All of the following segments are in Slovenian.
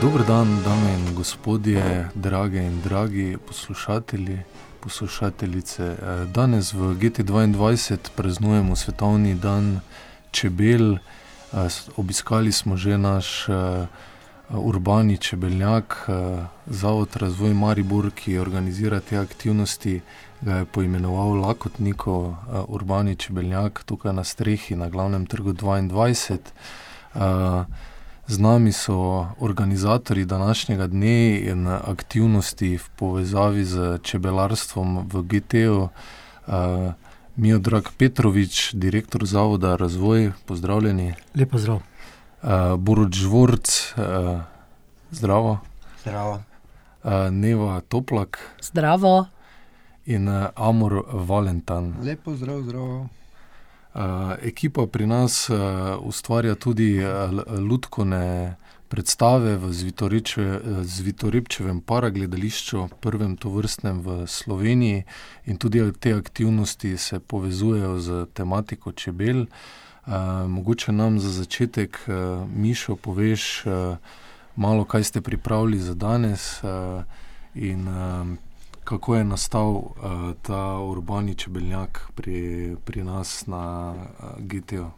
Dobro dan, dame in gospodje, drage in dragi poslušatelji, poslušateljice. Eh, danes v GT2 praznujemo svetovni dan čebel. Eh, obiskali smo že naš uh, urbani čebeljak, Zavod Razvoj Maribor, ki organizira te aktivnosti, ga je poimenoval Lakotniko, urbani čebeljak tukaj na strehi na glavnem trgu 22. Z nami so organizatori današnjega dne in aktivnosti v povezavi z čebelarstvom v GT-u. Uh, Mijo Drag Petrovič, direktor Zavoda Razvoj, pozdravljeni. Lepo zdrav. Uh, Boruč Žvorc, uh, zdravo. Zdravo. Uh, Neva Toplak. Zdravo. In uh, Amor Valentan. Lepo zdrav, zdravo. Ekipa pri nas uh, ustvarja tudi lutkone predstave v Zvitorepčevem paragledališču, prvem tovrstnem v Sloveniji, in tudi te aktivnosti se povezujejo z tematiko čebel. Uh, mogoče nam za začetek, uh, Mišo, poveš uh, malo, kaj ste pripravili za danes uh, in uh, kako je nastal uh, ta urbani čebeljak pri, pri nas na uh, GTO.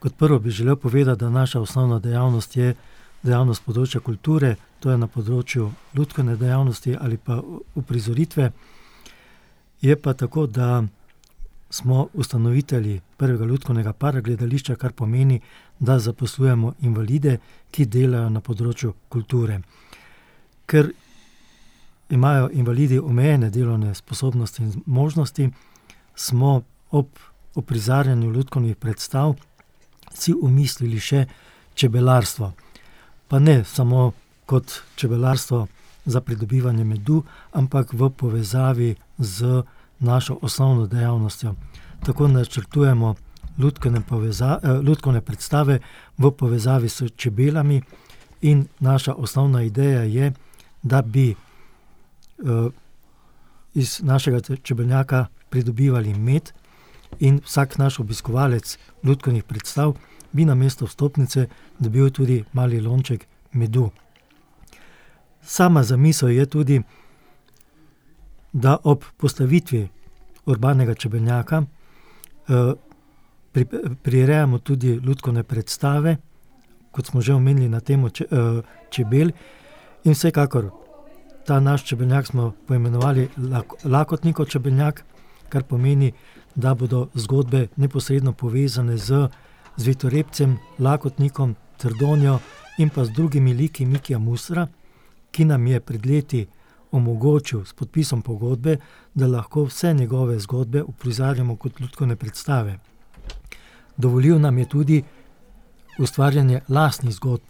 Kot prvo bi želel povedati, da naša osnovna dejavnost je dejavnost področja kulture, to je na področju ljudske dejavnosti ali pa uprizoritve. Je pa tako, da smo ustanovitelji prvega ljudskega paragledališča, kar pomeni, da zaposlujemo invalide, ki delajo na področju kulture. Ker imajo invalidi omejene delovne sposobnosti in možnosti, smo ob uprizarjanju ljudskih predstav si umislili še čebelarstvo. Pa ne samo kot čebelarstvo za pridobivanje medu, ampak v povezavi z našo osnovno dejavnostjo. Tako načrtujemo ljudske predstave v povezavi s čebelami, in naša osnovna ideja je, da bi iz našega čebeljaka pridobivali med, in vsak naš obiskovalec ljudskih predstav bi na mesto vstopnice dobil tudi mali lonček medu. Sama zamisel je tudi, da ob postavitvi urbanega čebeljaka uh, pri, prirejamo tudi ljudske predstave, kot smo že omenili na temo če, uh, čebel, in vsekakor ta naš čebeljak smo poimenovali lak, Lakotnikov čebeljak, kar pomeni, da bodo zgodbe neposredno povezane z Zvitorepcem, Lakotnikom, Trdonjo in pa z drugimi liki Mikija Musra, ki nam je pred leti omogočil s podpisom pogodbe, da lahko vse njegove zgodbe uprizarjamo kot ljudske predstave. Dovolil nam je tudi ustvarjanje lastnih zgodb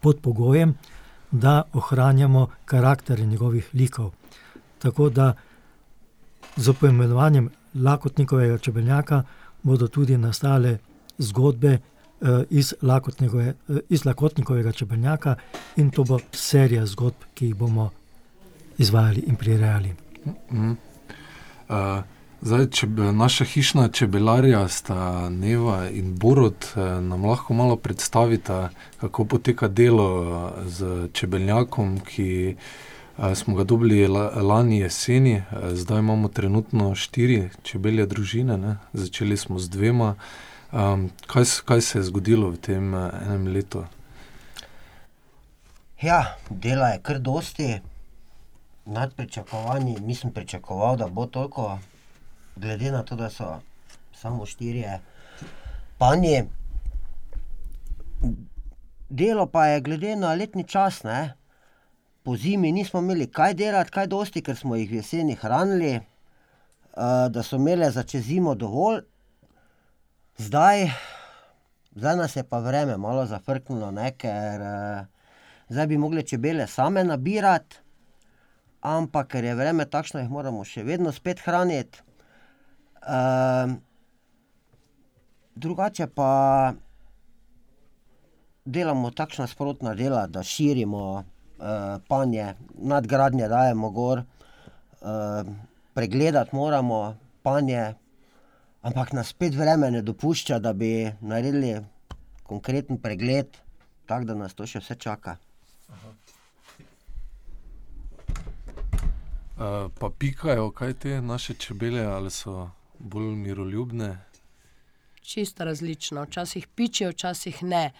pod pogojem, da ohranjamo karaktere njegovih likov. Tako da z poimenovanjem Lakotnikovega čebeljaka bodo tudi nastale zgodbe uh, iz, Lakotnikove, uh, iz Lakotnikovega čebeljaka, in to bo serija zgodb, ki jih bomo izvajali in prirejali. Mm -hmm. uh, zdaj, če bi naša hišna čebelarja, sta Neva in Borod, nam lahko malo predstavita, kako poteka delo z čebeljakom, ki uh, smo ga dobili lani jeseni, zdaj imamo trenutno štiri čebelje družine, ne? začeli smo z dvema. Kaj, kaj se je zgodilo v tem enem letu? Ja, dela je kar dosti, nad pričakovanji. Nisem pričakoval, da bo toliko, glede na to, da so samo štirje panji. Delo pa je glede na letni čas. Ne? Po zimi nismo imeli kaj delati, kaj dosti, ker smo jih v jeseni hranili, uh, da so imeli za čez zimo dovolj. Zdaj, zdaj nas je pa vreme malo zafrknilo, ne, ker uh, zdaj bi mogli čebele same nabirati, ampak ker je vreme takšno, jih moramo še vedno spet hraniti. Um, drugače pa delamo takšna sprotna dela, da širimo uh, panje, nadgradnje dajemo gor, uh, pregledati moramo panje, ampak nas spet vreme ne dopušča, da bi naredili konkreten pregled, tako da nas to še vse čaka. Aha. Uh, pa pikajo, kaj te naše čebele ali so bolj miroljubne? Čisto različno. Včasih pičijo, včasih ne.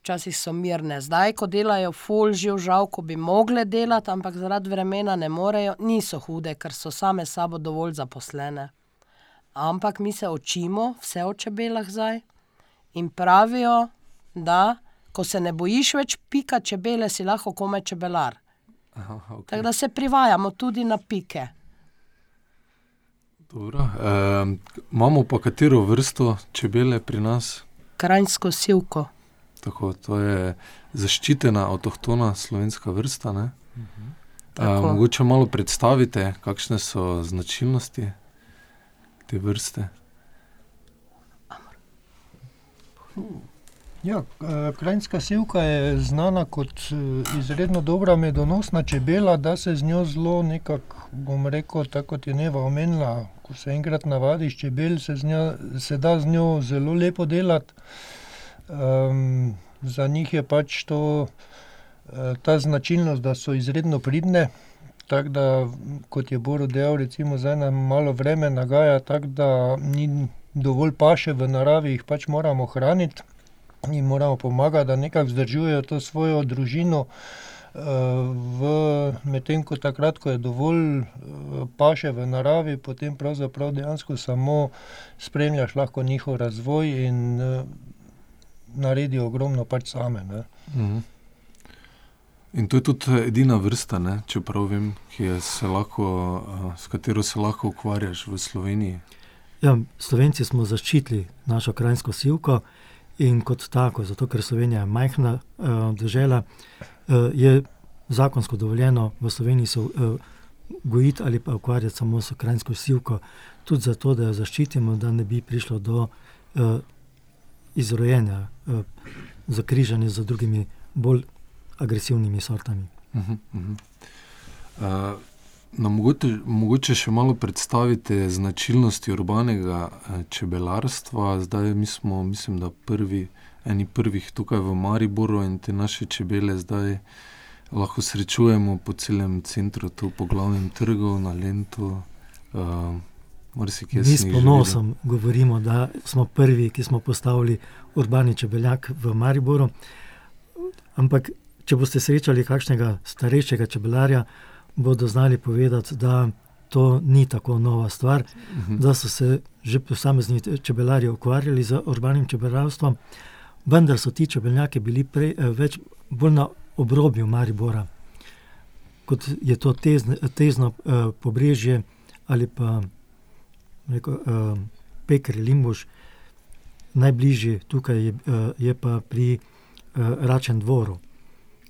Včasih so mirne. Zdaj, ko delajo ful, živ žal, ko bi mogle delati, ampak zaradi vremena ne morejo, niso hude, ker so same s sabo dovolj zaposlene. Ampak mi se učimo, vse o čebelah zdaj, in pravijo, da ko se ne bojiš več pika čebele, si lahko komaj čebelar. Aha, okay. Tako da se privajamo tudi na pike. Dobro. E, imamo pa katero vrsto čebele pri nas? Krajinsko silko. Tako, to je zaščitena, avtohtona slovenska vrsta. Uh -huh. e, mogoče malo predstavite, kakšne so značilnosti te vrste. Ja, krajinska silka je znana kot izredno dobra medonosna čebela, da se z njo zelo nekako, bom rekel, tako kot je Neva omenila, ko se enkrat navadiš čebel, se, njo, se da z njo zelo lepo delati. Um, za njih je pač to ta značilnost, da so izredno pridne, tako da, kot je Boro dejal, recimo zdaj nam malo vreme nagaja, tako da ni dovolj paše v naravi, jih pač moramo hraniti. Jim moramo pomagati, da nekako vzdržujejo to svojo družino, medtem ko takrat, ko je dovolj paše v naravi, potem pravzaprav dejansko samo spremljaš lahko njihov razvoj in naredijo ogromno pač same, ne. In to je tudi edina vrsta, ne, če prav vem, se lahko, s katero se lahko ukvarjaš v Sloveniji. Ja, Slovenci smo zaščitili našo krajinsko silko in kot tako, zato ker Slovenija je majhna dežela, je zakonsko dovoljeno v Sloveniji se gojiti ali pa ukvarjati samo s krajinsko silko. Tudi zato, da jo zaščitimo, da ne bi prišlo do izrojenja, zakrižanja z drugimi bolj agresivnimi sortami. Nam mogoče, mogoče še malo predstavite značilnosti urbanega čebelarstva. Zdaj mi smo, mislim, da prvi, eni prvih tukaj v Mariboru in te naše čebele zdaj lahko srečujemo po celem centru, tu po Glavnem trgu, na Lentu, marsikje Mi s ponosom govorimo, da smo prvi, ki smo postavili urbani čebeljak v Mariboru. Ampak če boste srečali kakšnega starejšega čebelarja, bodo znali povedati, da to ni tako nova stvar, da so se že posamezni čebelarji ukvarjali z urbanim čebelarstvom, vendar so ti čebelnjaki bili prej več, bolj na obrobju Maribora. Kot je to Tezno Pobrežje ali pa, rekel, Pekrij, Limbuš. Najbližje tukaj je, je pa pri Račem dvoru.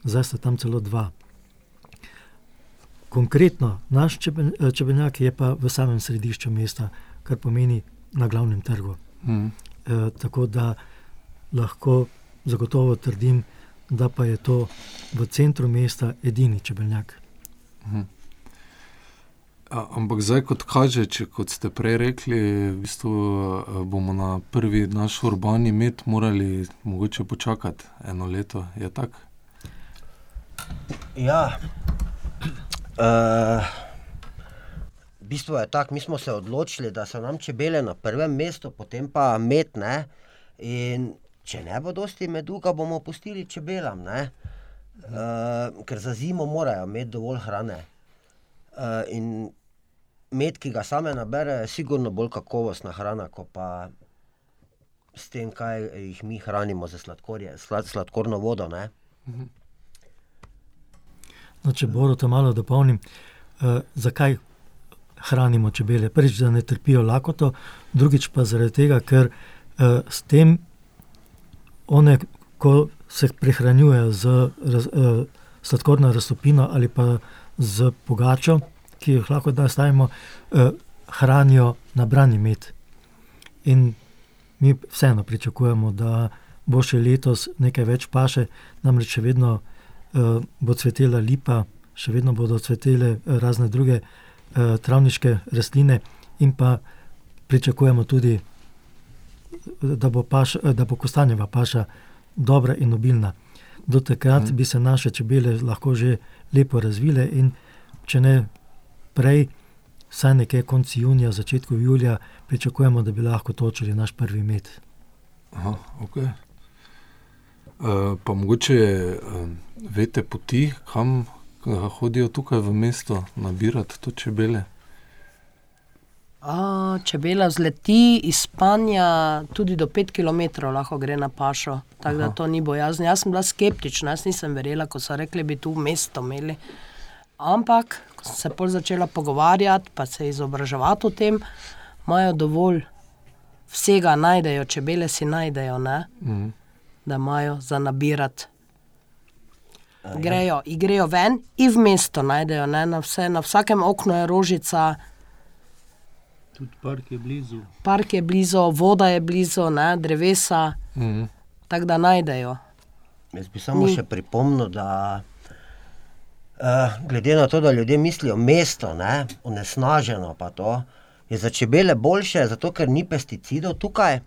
Zdaj sta tam celo dva. Konkretno naš čebelnjak je pa v samem središču mesta, kar pomeni na Glavnem trgu. tako da lahko zagotovo trdim, da pa je to v centru mesta edini čebelnjak. ampak zdaj, kot kaže, če, kot ste prej rekli, v bistvu bomo na prvi naš urbani med morali mogoče počakati eno leto. Je tako? Ja. V bistvu je tako, mi smo se odločili, da so nam čebele na prvem mestu, potem pa med, ne. In če ne bo dosti medu, ga bomo pustili čebelam, ne. ker za zimo morajo imeti dovolj hrane. in med, ki ga same naberejo, je sigurno bolj kakovostna hrana, ko pa s tem, kaj jih mi hranimo s sladkorjem, sladkorno vodo, ne. No, če Boruta malo dopolnim. zakaj hranimo čebele? Prvič, da ne trpijo lakoto, drugič pa zaradi tega, ker s tem one, ko se prehranjujejo z sladkorno raztopino ali pa s pogačo, ki jo lahko nastavimo, hranijo nabrani med. In mi vseeno pričakujemo, da bo še letos nekaj več paše, namreč še vedno bo cvetela lipa, še vedno bodo cvetele razne druge travniške rastline in pa pričakujemo tudi, da bo da bo kostanjeva paša dobra in obilna. Do takrat bi se naše čebele lahko že lepo razvile, in če ne prej, vsaj nekje konec junija, začetku julija, pričakujemo, da bi lahko točili naš prvi med. Aha, okay. Uh, pa mogoče uh, veste poti, kam uh, hodijo tukaj v mesto nabirati to čebele. A, čebela zleti iz spanja tudi do 5 km, lahko gre na pašo. Tako da to ni bojazni. Jaz sem bila skeptična, jaz nisem verjela, ko so rekli, da bi tu mesto imeli. Ampak, ko sem se pol začela pogovarjati, pa se izobraževati o tem, imajo dovolj vsega, najdejo, čebele si najdejo, ne? Mhm. Da imajo za nabirati. Grejo, grejo ven in v mesto najdejo, ne? na, vse, na vsakem oknu je rožica, Tudi park je blizu. park je blizu, voda je blizu, ne? drevesa, Mhm. tako da najdejo. Jaz bi samo Ni. še pripomnil, da uh, glede na to, da ljudje mislijo mesto, ne, onesnaženo pa to, je za čebele boljše, zato ker ni pesticidov tukaj.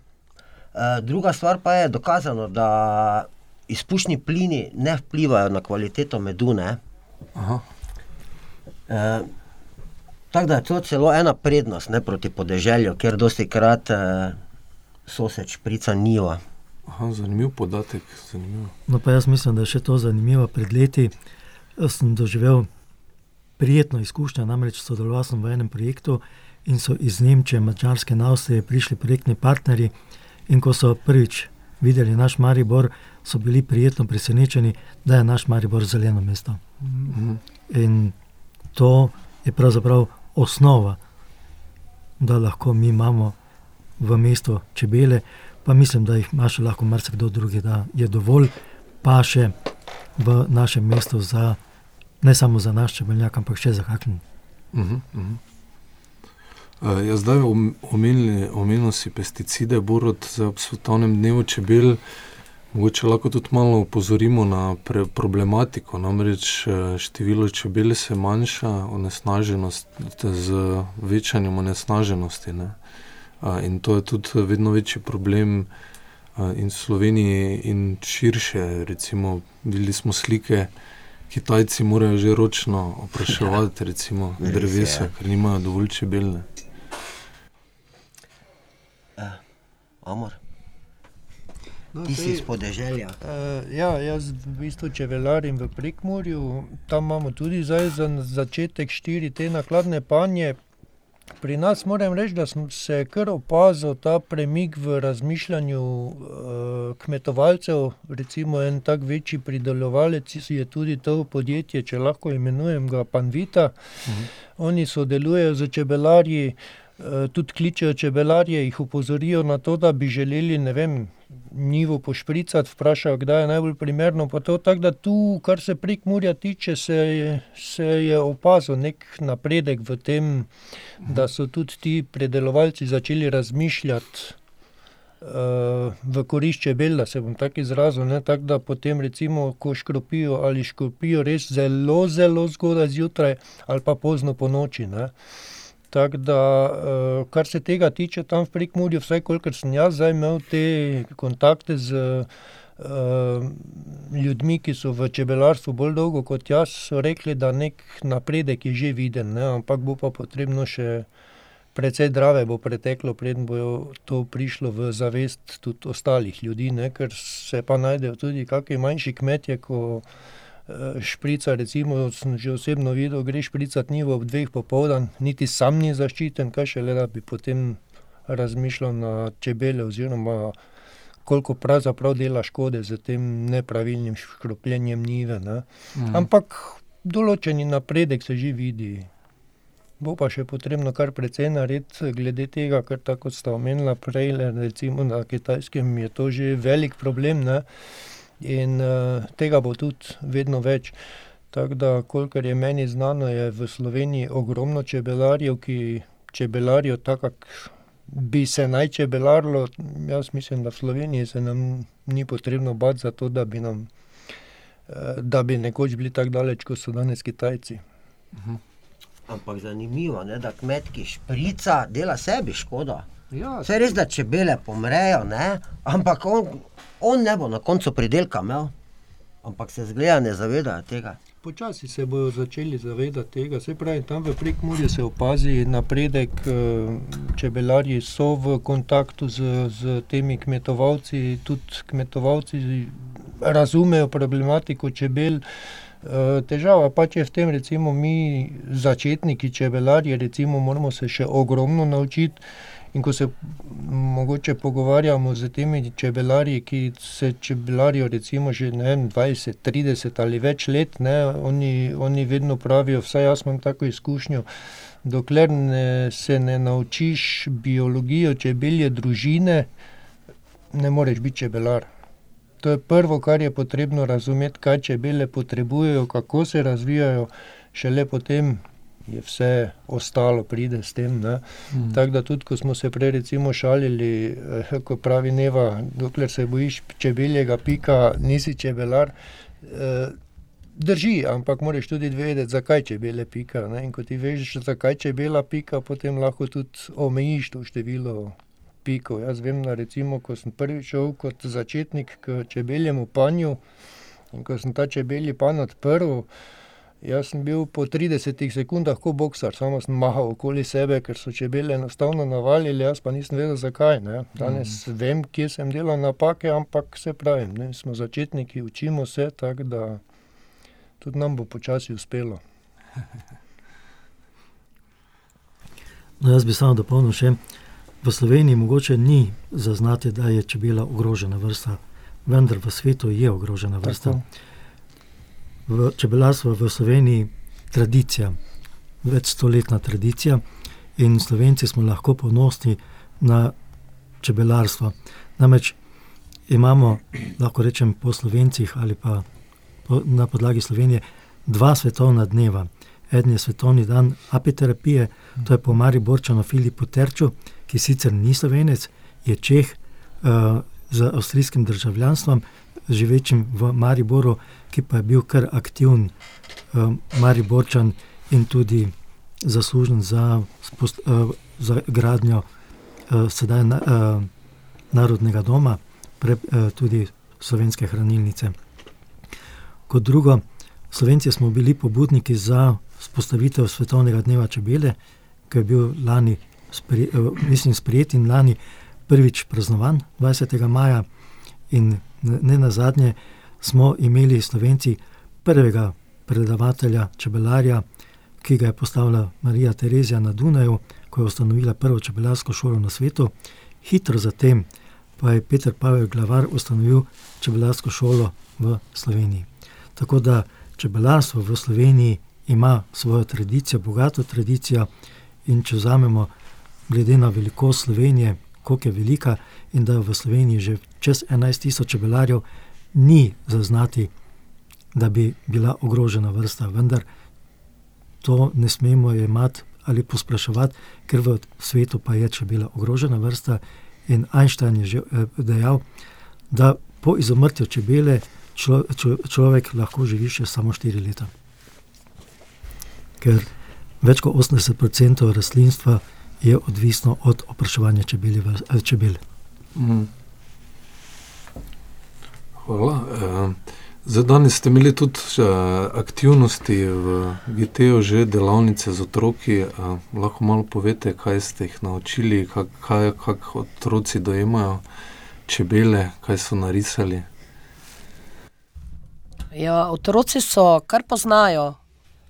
Uh, druga stvar pa je dokazano, da izpušni plini ne vplivajo na kvaliteto medu. Uh, tako da je to celo ena prednost ne, proti podeželju, kjer dosti krat uh, sosed šprica niva. aha, zanimiv podatek. Zanimiv. No, pa jaz mislim, da je še to zanimivo. Pred leti eh, sem doživel prijetno izkušnjo, namreč sodeloval sem v enem projektu in so iz Nemčije, Mačarske in Avstrije prišli projektni partnerji. In ko so prvič videli naš Maribor, so bili prijetno presenečeni, da je naš Maribor zeleno mesto. Mhm. In to je pravzaprav osnova, da lahko mi imamo v mestu čebele, pa mislim, da jih ima še lahko marsikdo drugi, da je dovolj paše v našem mestu za ne samo za naš čebeljak, ampak še za kakšen. Mhm, mhm. Uh, ja, zdaj om- omenili, omenil si pesticide, Borod, zdaj ob svetovnem dnevu čebel. Mogoče lahko tudi malo opozorimo na pre, problematiko. Namreč eh, število čebel se manjša, onesnaženost z večanjem onesnaženosti. Ne? A, In to je tudi vedno večji problem in v Sloveniji, in širše. Recimo, videli smo slike, Kitajci morajo že ročno opraševati recimo, res je. drevesa, ker nimajo dovolj čebelne. Amor, No, ti si iz podeželja. Uh, ja, jaz v bistvu čevelarim v Prekmorju, tam imamo tudi zdaj za začetek štiri te nakladne panje. Pri nas moram reči, da sem se kar opazil ta premik v razmišljanju uh, kmetovalcev. Recimo en tak večji pridelovalec je tudi to podjetje, če lahko imenujem ga Panvita. Mhm. Oni sodelujejo z čebelarji, eh, tudi kličejo čebelarje, jih opozorijo na to, da bi želeli, ne vem, njivo pošpricati, vprašajo, kdaj je najbolj primerno. pa to, Tako da tu, kar se prek Murja tiče, se je, se je opazil nek napredek v tem, da so tudi ti predelovalci začeli razmišljati. Uh, v korist čebel, da se bom tako izrazil, tako da potem recimo, ko škropijo ali škropijo res zelo, zelo zgodaj zjutraj ali pa pozno po noči. Ne. Tako da, uh, kar se tega tiče, tam v Prekmurju, vsaj kolikor sem jaz zdaj imel te kontakte z uh, ljudmi, ki so v čebelarstvu bolj dolgo kot jaz, so rekli, da nek napredek je že viden, ne, ampak bo pa potrebno še precej drave bo preteklo, preden bo to prišlo v zavest tudi ostalih ljudi, ne, ker se pa najdejo tudi kakšni manjši kmetje, ko eh, šprica, recimo, sem že osebno videl, gre špricati njivo ob dveh popoldan, niti sam ni zaščiten, kaj šele, da bi potem razmišljal na čebele oziroma koliko pravzaprav dela škode z tem nepravilnim škropljenjem njive. Ne. Mhm. Ampak določeni napredek se že vidi. Bo pa še potrebno kar precej narediti glede tega, ker tako sta omenila prej, le recimo na kitajskem je to že velik problem ne? In uh, tega bo tudi vedno več. Tako da, kolikor je meni znano, je v Sloveniji ogromno čebelarjev, ki čebelarijo tako, kak bi se naj čebelarilo. Jaz mislim, da v Sloveniji se nam ni potrebno bati za to, da bi nam eh, da bi nekoč bili tako daleč, kot so danes Kitajci. Ampak zanimivo je, da kmet, ki šprica, dela sebi škodo. Ja, Vse res, da čebele pomrejo, ne? ampak on, on ne bo na koncu pridelka imel. Ampak se zgleda, ne zavedajo tega. počasi se bodo začeli zavedati tega. Se pravi, tam v Prekmurju se opazi napredek, eh, čebelarji so v kontaktu z, z temi kmetovalci, tudi kmetovalci razumejo problematiko čebel. Eh, težava pač je v tem, recimo mi začetniki čebelarji, recimo moramo se še ogromno naučiti. In ko se mogoče pogovarjamo z temi čebelarji, ki se čebelarijo recimo že vem, 20, 30 ali več let, ne, oni, oni vedno pravijo, vsaj jaz imam tako izkušnjo, dokler ne, se ne naučiš biologijo čebelje družine, ne moreš biti čebelar. To je prvo, kar je potrebno razumeti, kaj čebele potrebujejo, kako se razvijajo, šele potem je vse ostalo, pride s tem. Mm. Tako da tudi, ko smo se prej recimo šalili, eh, ko pravi Neva, dokler se bojiš čebeljega pika, nisi čebelar. Eh, drži, ampak moraš tudi vedeti, zakaj čebele pika. Ne? In ko ti veš, zakaj čebela pika, potem lahko tudi omejiš to število pikov. Jaz vem, da recimo, ko sem prvič šel kot začetnik k čebeljemu panju in ko sem ta čebelji pan odprl, Jaz sem bil po 30 sekundah kot boksar, samo sem mahal okoli sebe, ker so čebele enostavno navalili, jaz pa nisem vedel, zakaj. Ne. Danes mm. vem, kje sem delal napake, ampak se pravim, ne. smo začetniki, učimo se, tako da tudi nam bo počasi uspelo. No, jaz bi samo dopolnil še, v Sloveniji mogoče ni zaznati, da je čebela ogrožena vrsta, vendar v svetu je ogrožena vrsta. Tako v čebelarstvu v Sloveniji tradicija, več stoletna tradicija, in Slovenci smo lahko ponosni na čebelarstvo. Namreč imamo, lahko rečem, po Slovencih ali pa po, na podlagi Slovenije dva svetovna dneva. En je svetovni dan apiterapije, to je po Mariborčanu Filipu Terču, ki sicer ni slovenec, je Čeh uh, z avstrijskim državljanstvom, živečim v Mariboru, ki pa je bil kar aktiven uh, Mariborčan in tudi zaslužen za, spost, uh, za gradnjo uh, sedaj na, uh, Narodnega doma, pre, uh, tudi slovenske hranilnice. Kot drugo, Slovenci smo bili pobudniki za spostavitev Svetovnega dneva čebele, ki je bil lani, spri, uh, mislim, sprejet in lani prvič praznovan 20. maja. In ne na zadnje, smo imeli Slovenci prvega predavatelja, čebelarja, ki ga je postavila Marija Terezija na Dunaju, ko je ustanovila prvo čebelarsko šolo na svetu. Hitro zatem pa je Petr Pavel Glavar ustanovil čebelarsko šolo v Sloveniji. Tako da čebelarstvo v Sloveniji ima svojo tradicijo, bogato tradicijo, in če vzamemo, glede na velikost Slovenije, koliko je velika, in da v Sloveniji že čez 11 tisoč čebelarjev, ni zaznati, da bi bila ogrožena vrsta. Vendar to ne smemo imati ali pospraševati, ker v svetu pa je čebela ogrožena vrsta. In Einstein je že eh, dejal, da po izumrtju čebele člo, čo, človek lahko živi še samo 4 leta. Ker več kot 80% rastlinstva je odvisno od opraševanja čebel. Mm. Hvala. Eh, zdaj, danes ste imeli tudi eh, aktivnosti v GT-ju, že delavnice z otroki. Eh, lahko malo povete, kaj ste jih naučili, kaj, kaj otroci dojemajo čebele, kaj so narisali. Ja, otroci so kar poznajo,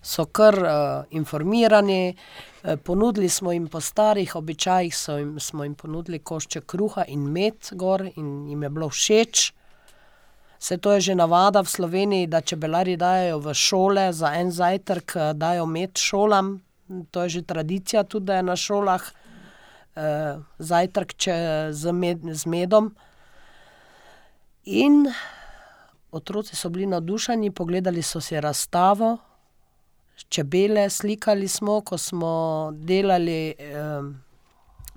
so kar uh, informirani. Ponudili smo jim po starih običajih, jim, smo jim ponudili košče kruha in med, gor, in jim je bilo všeč. Vse to je že navada v Sloveniji, da čebelari dajo v šole za en zajtrk, dajo med šolam. To je že tradicija, tudi da je na šolah eh, zajtrk če, z, med, z medom. In otroci so bili navdušeni, pogledali so si razstavo, čebele, slikali smo, ko smo delali, eh,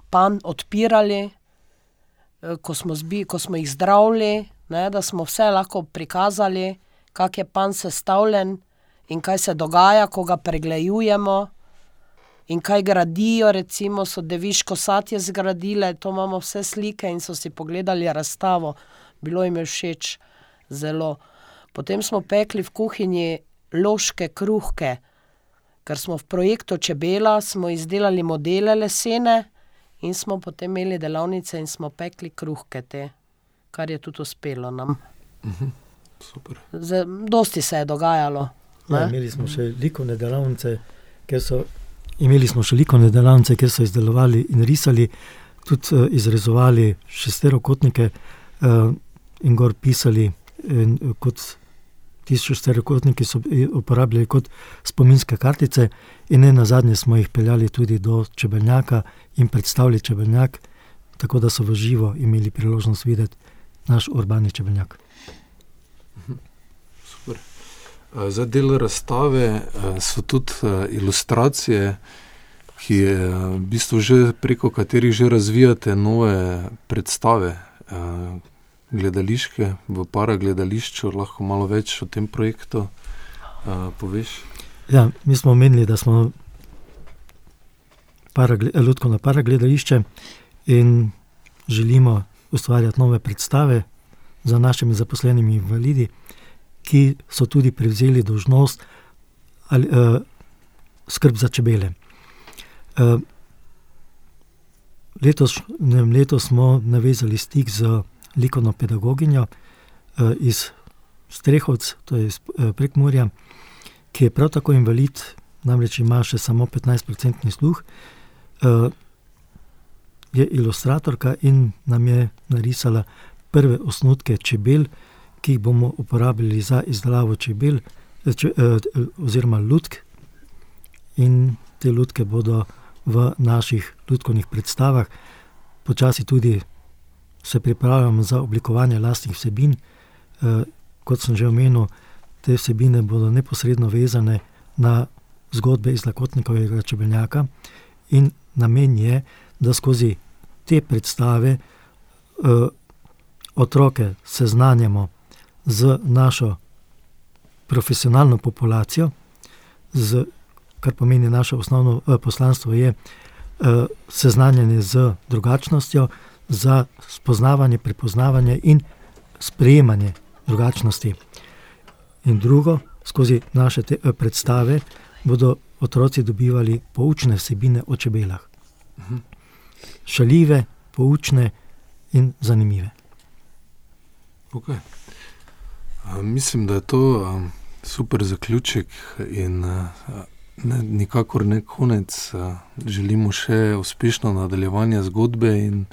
pan odpirali, eh, ko, smo zbi, ko smo jih zdravili da smo vse lahko prikazali, kako je pan sestavljen in kaj se dogaja, ko ga pregledujemo. In kaj gradijo, recimo, so deviško sadje zgradile, to imamo vse slike in so si pogledali razstavo, bilo jim je všeč zelo. Potem smo pekli v kuhinji loške kruhke. Ker smo v projektu Čebela smo izdelali modele lesene in smo potem imeli delavnice in smo pekli kruhke te, kar je tudi uspelo nam. Super. Z, dosti se je dogajalo. Ja, ne. imeli smo še likovne delavnice, kjer so, imeli smo še likovne delavnice, kjer so izdelovali in risali, tudi uh, izrezovali šesterokotnike uh, in gor pisali. In, uh, kot ti so i- uporabljali kot spominske kartice, in ne na zadnje smo jih peljali tudi do čebeljaka in predstavili čebeljak, tako da so v živo imeli priložnost videti naš urbani čebeljak. Eh, Za del razstave so tudi ilustracije, ki je v bistvu že preko katerih že razvijate nove predstave, gledališke v paragledališču. Lahko malo več o tem projektu eh, poveš? Ja, mi smo menili, da smo paragle, lutkovno paragledališče in želimo ustvarjati nove predstave za našimi zaposlenimi invalidi, ki so tudi prevzeli dožnost ali uh, skrb za čebele. Uh, letos, ne, letos smo navezali stik z likovno pedagoginjo uh, iz Strehovc, to je iz uh, Prekmurja ki je prav tako invalid, namreč ima še samo 15-odstotni sluh, uh, je ilustratorka in nam je narisala prve osnutke čebel, ki jih bomo uporabljali za izdelavo čebel, eh, če, oziroma lutk. In te lutke bodo v naših lutkovnih predstavah, počasi tudi se pripravljamo za oblikovanje lastnih vsebin. Uh, kot sem že omenil, te vsebine bodo neposredno vezane na zgodbe iz Lakotnikovega čebeljaka, in namen je, da skozi te predstave uh, otroke seznanjamo z našo profesionalno populacijo, z, kar pomeni naše osnovno uh, poslanstvo, je seznanjanje z drugačnostjo, za spoznavanje, prepoznavanje in sprejemanje drugačnosti. In drugo, skozi naše te, eh, predstave bodo otroci dobivali poučne vsebine o čebelah. Šaljive, poučne in zanimive. Okay. Uh, mislim, da je to uh, super zaključek in uh, ne, nikakor ne konec. Uh, želimo še uspešno nadaljevanje zgodbe in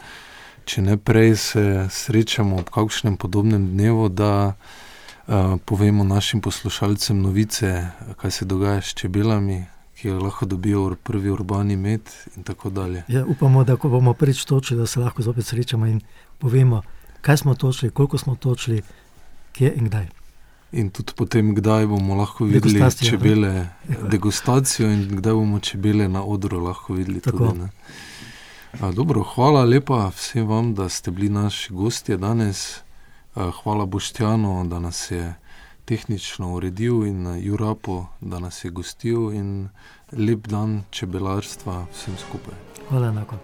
če ne prej se srečamo ob kakšnem podobnem dnevu, da uh, povemo našim poslušalcem novice, kaj se dogaja s čebelami, ki jo lahko dobijo prvi urbani med in tako dalje. Ja, upamo, da ko bomo prvič točili, da se lahko zopet srečamo in povemo, kaj smo točili, koliko smo točili, kje in kdaj. In tudi potem, kdaj bomo lahko videli Degustacijo, ne? čebele, degustacijo in kdaj bomo čebele na odru lahko videli. Tako. Tudi, ne. A, dobro, hvala lepa vsem vam, da ste bili naši gostje danes. A, Hvala Boštjanu, da nas je tehnično uredil in Jurapu, da nas je gostil in lep dan čebelarstva vsem skupaj. Hvala enako.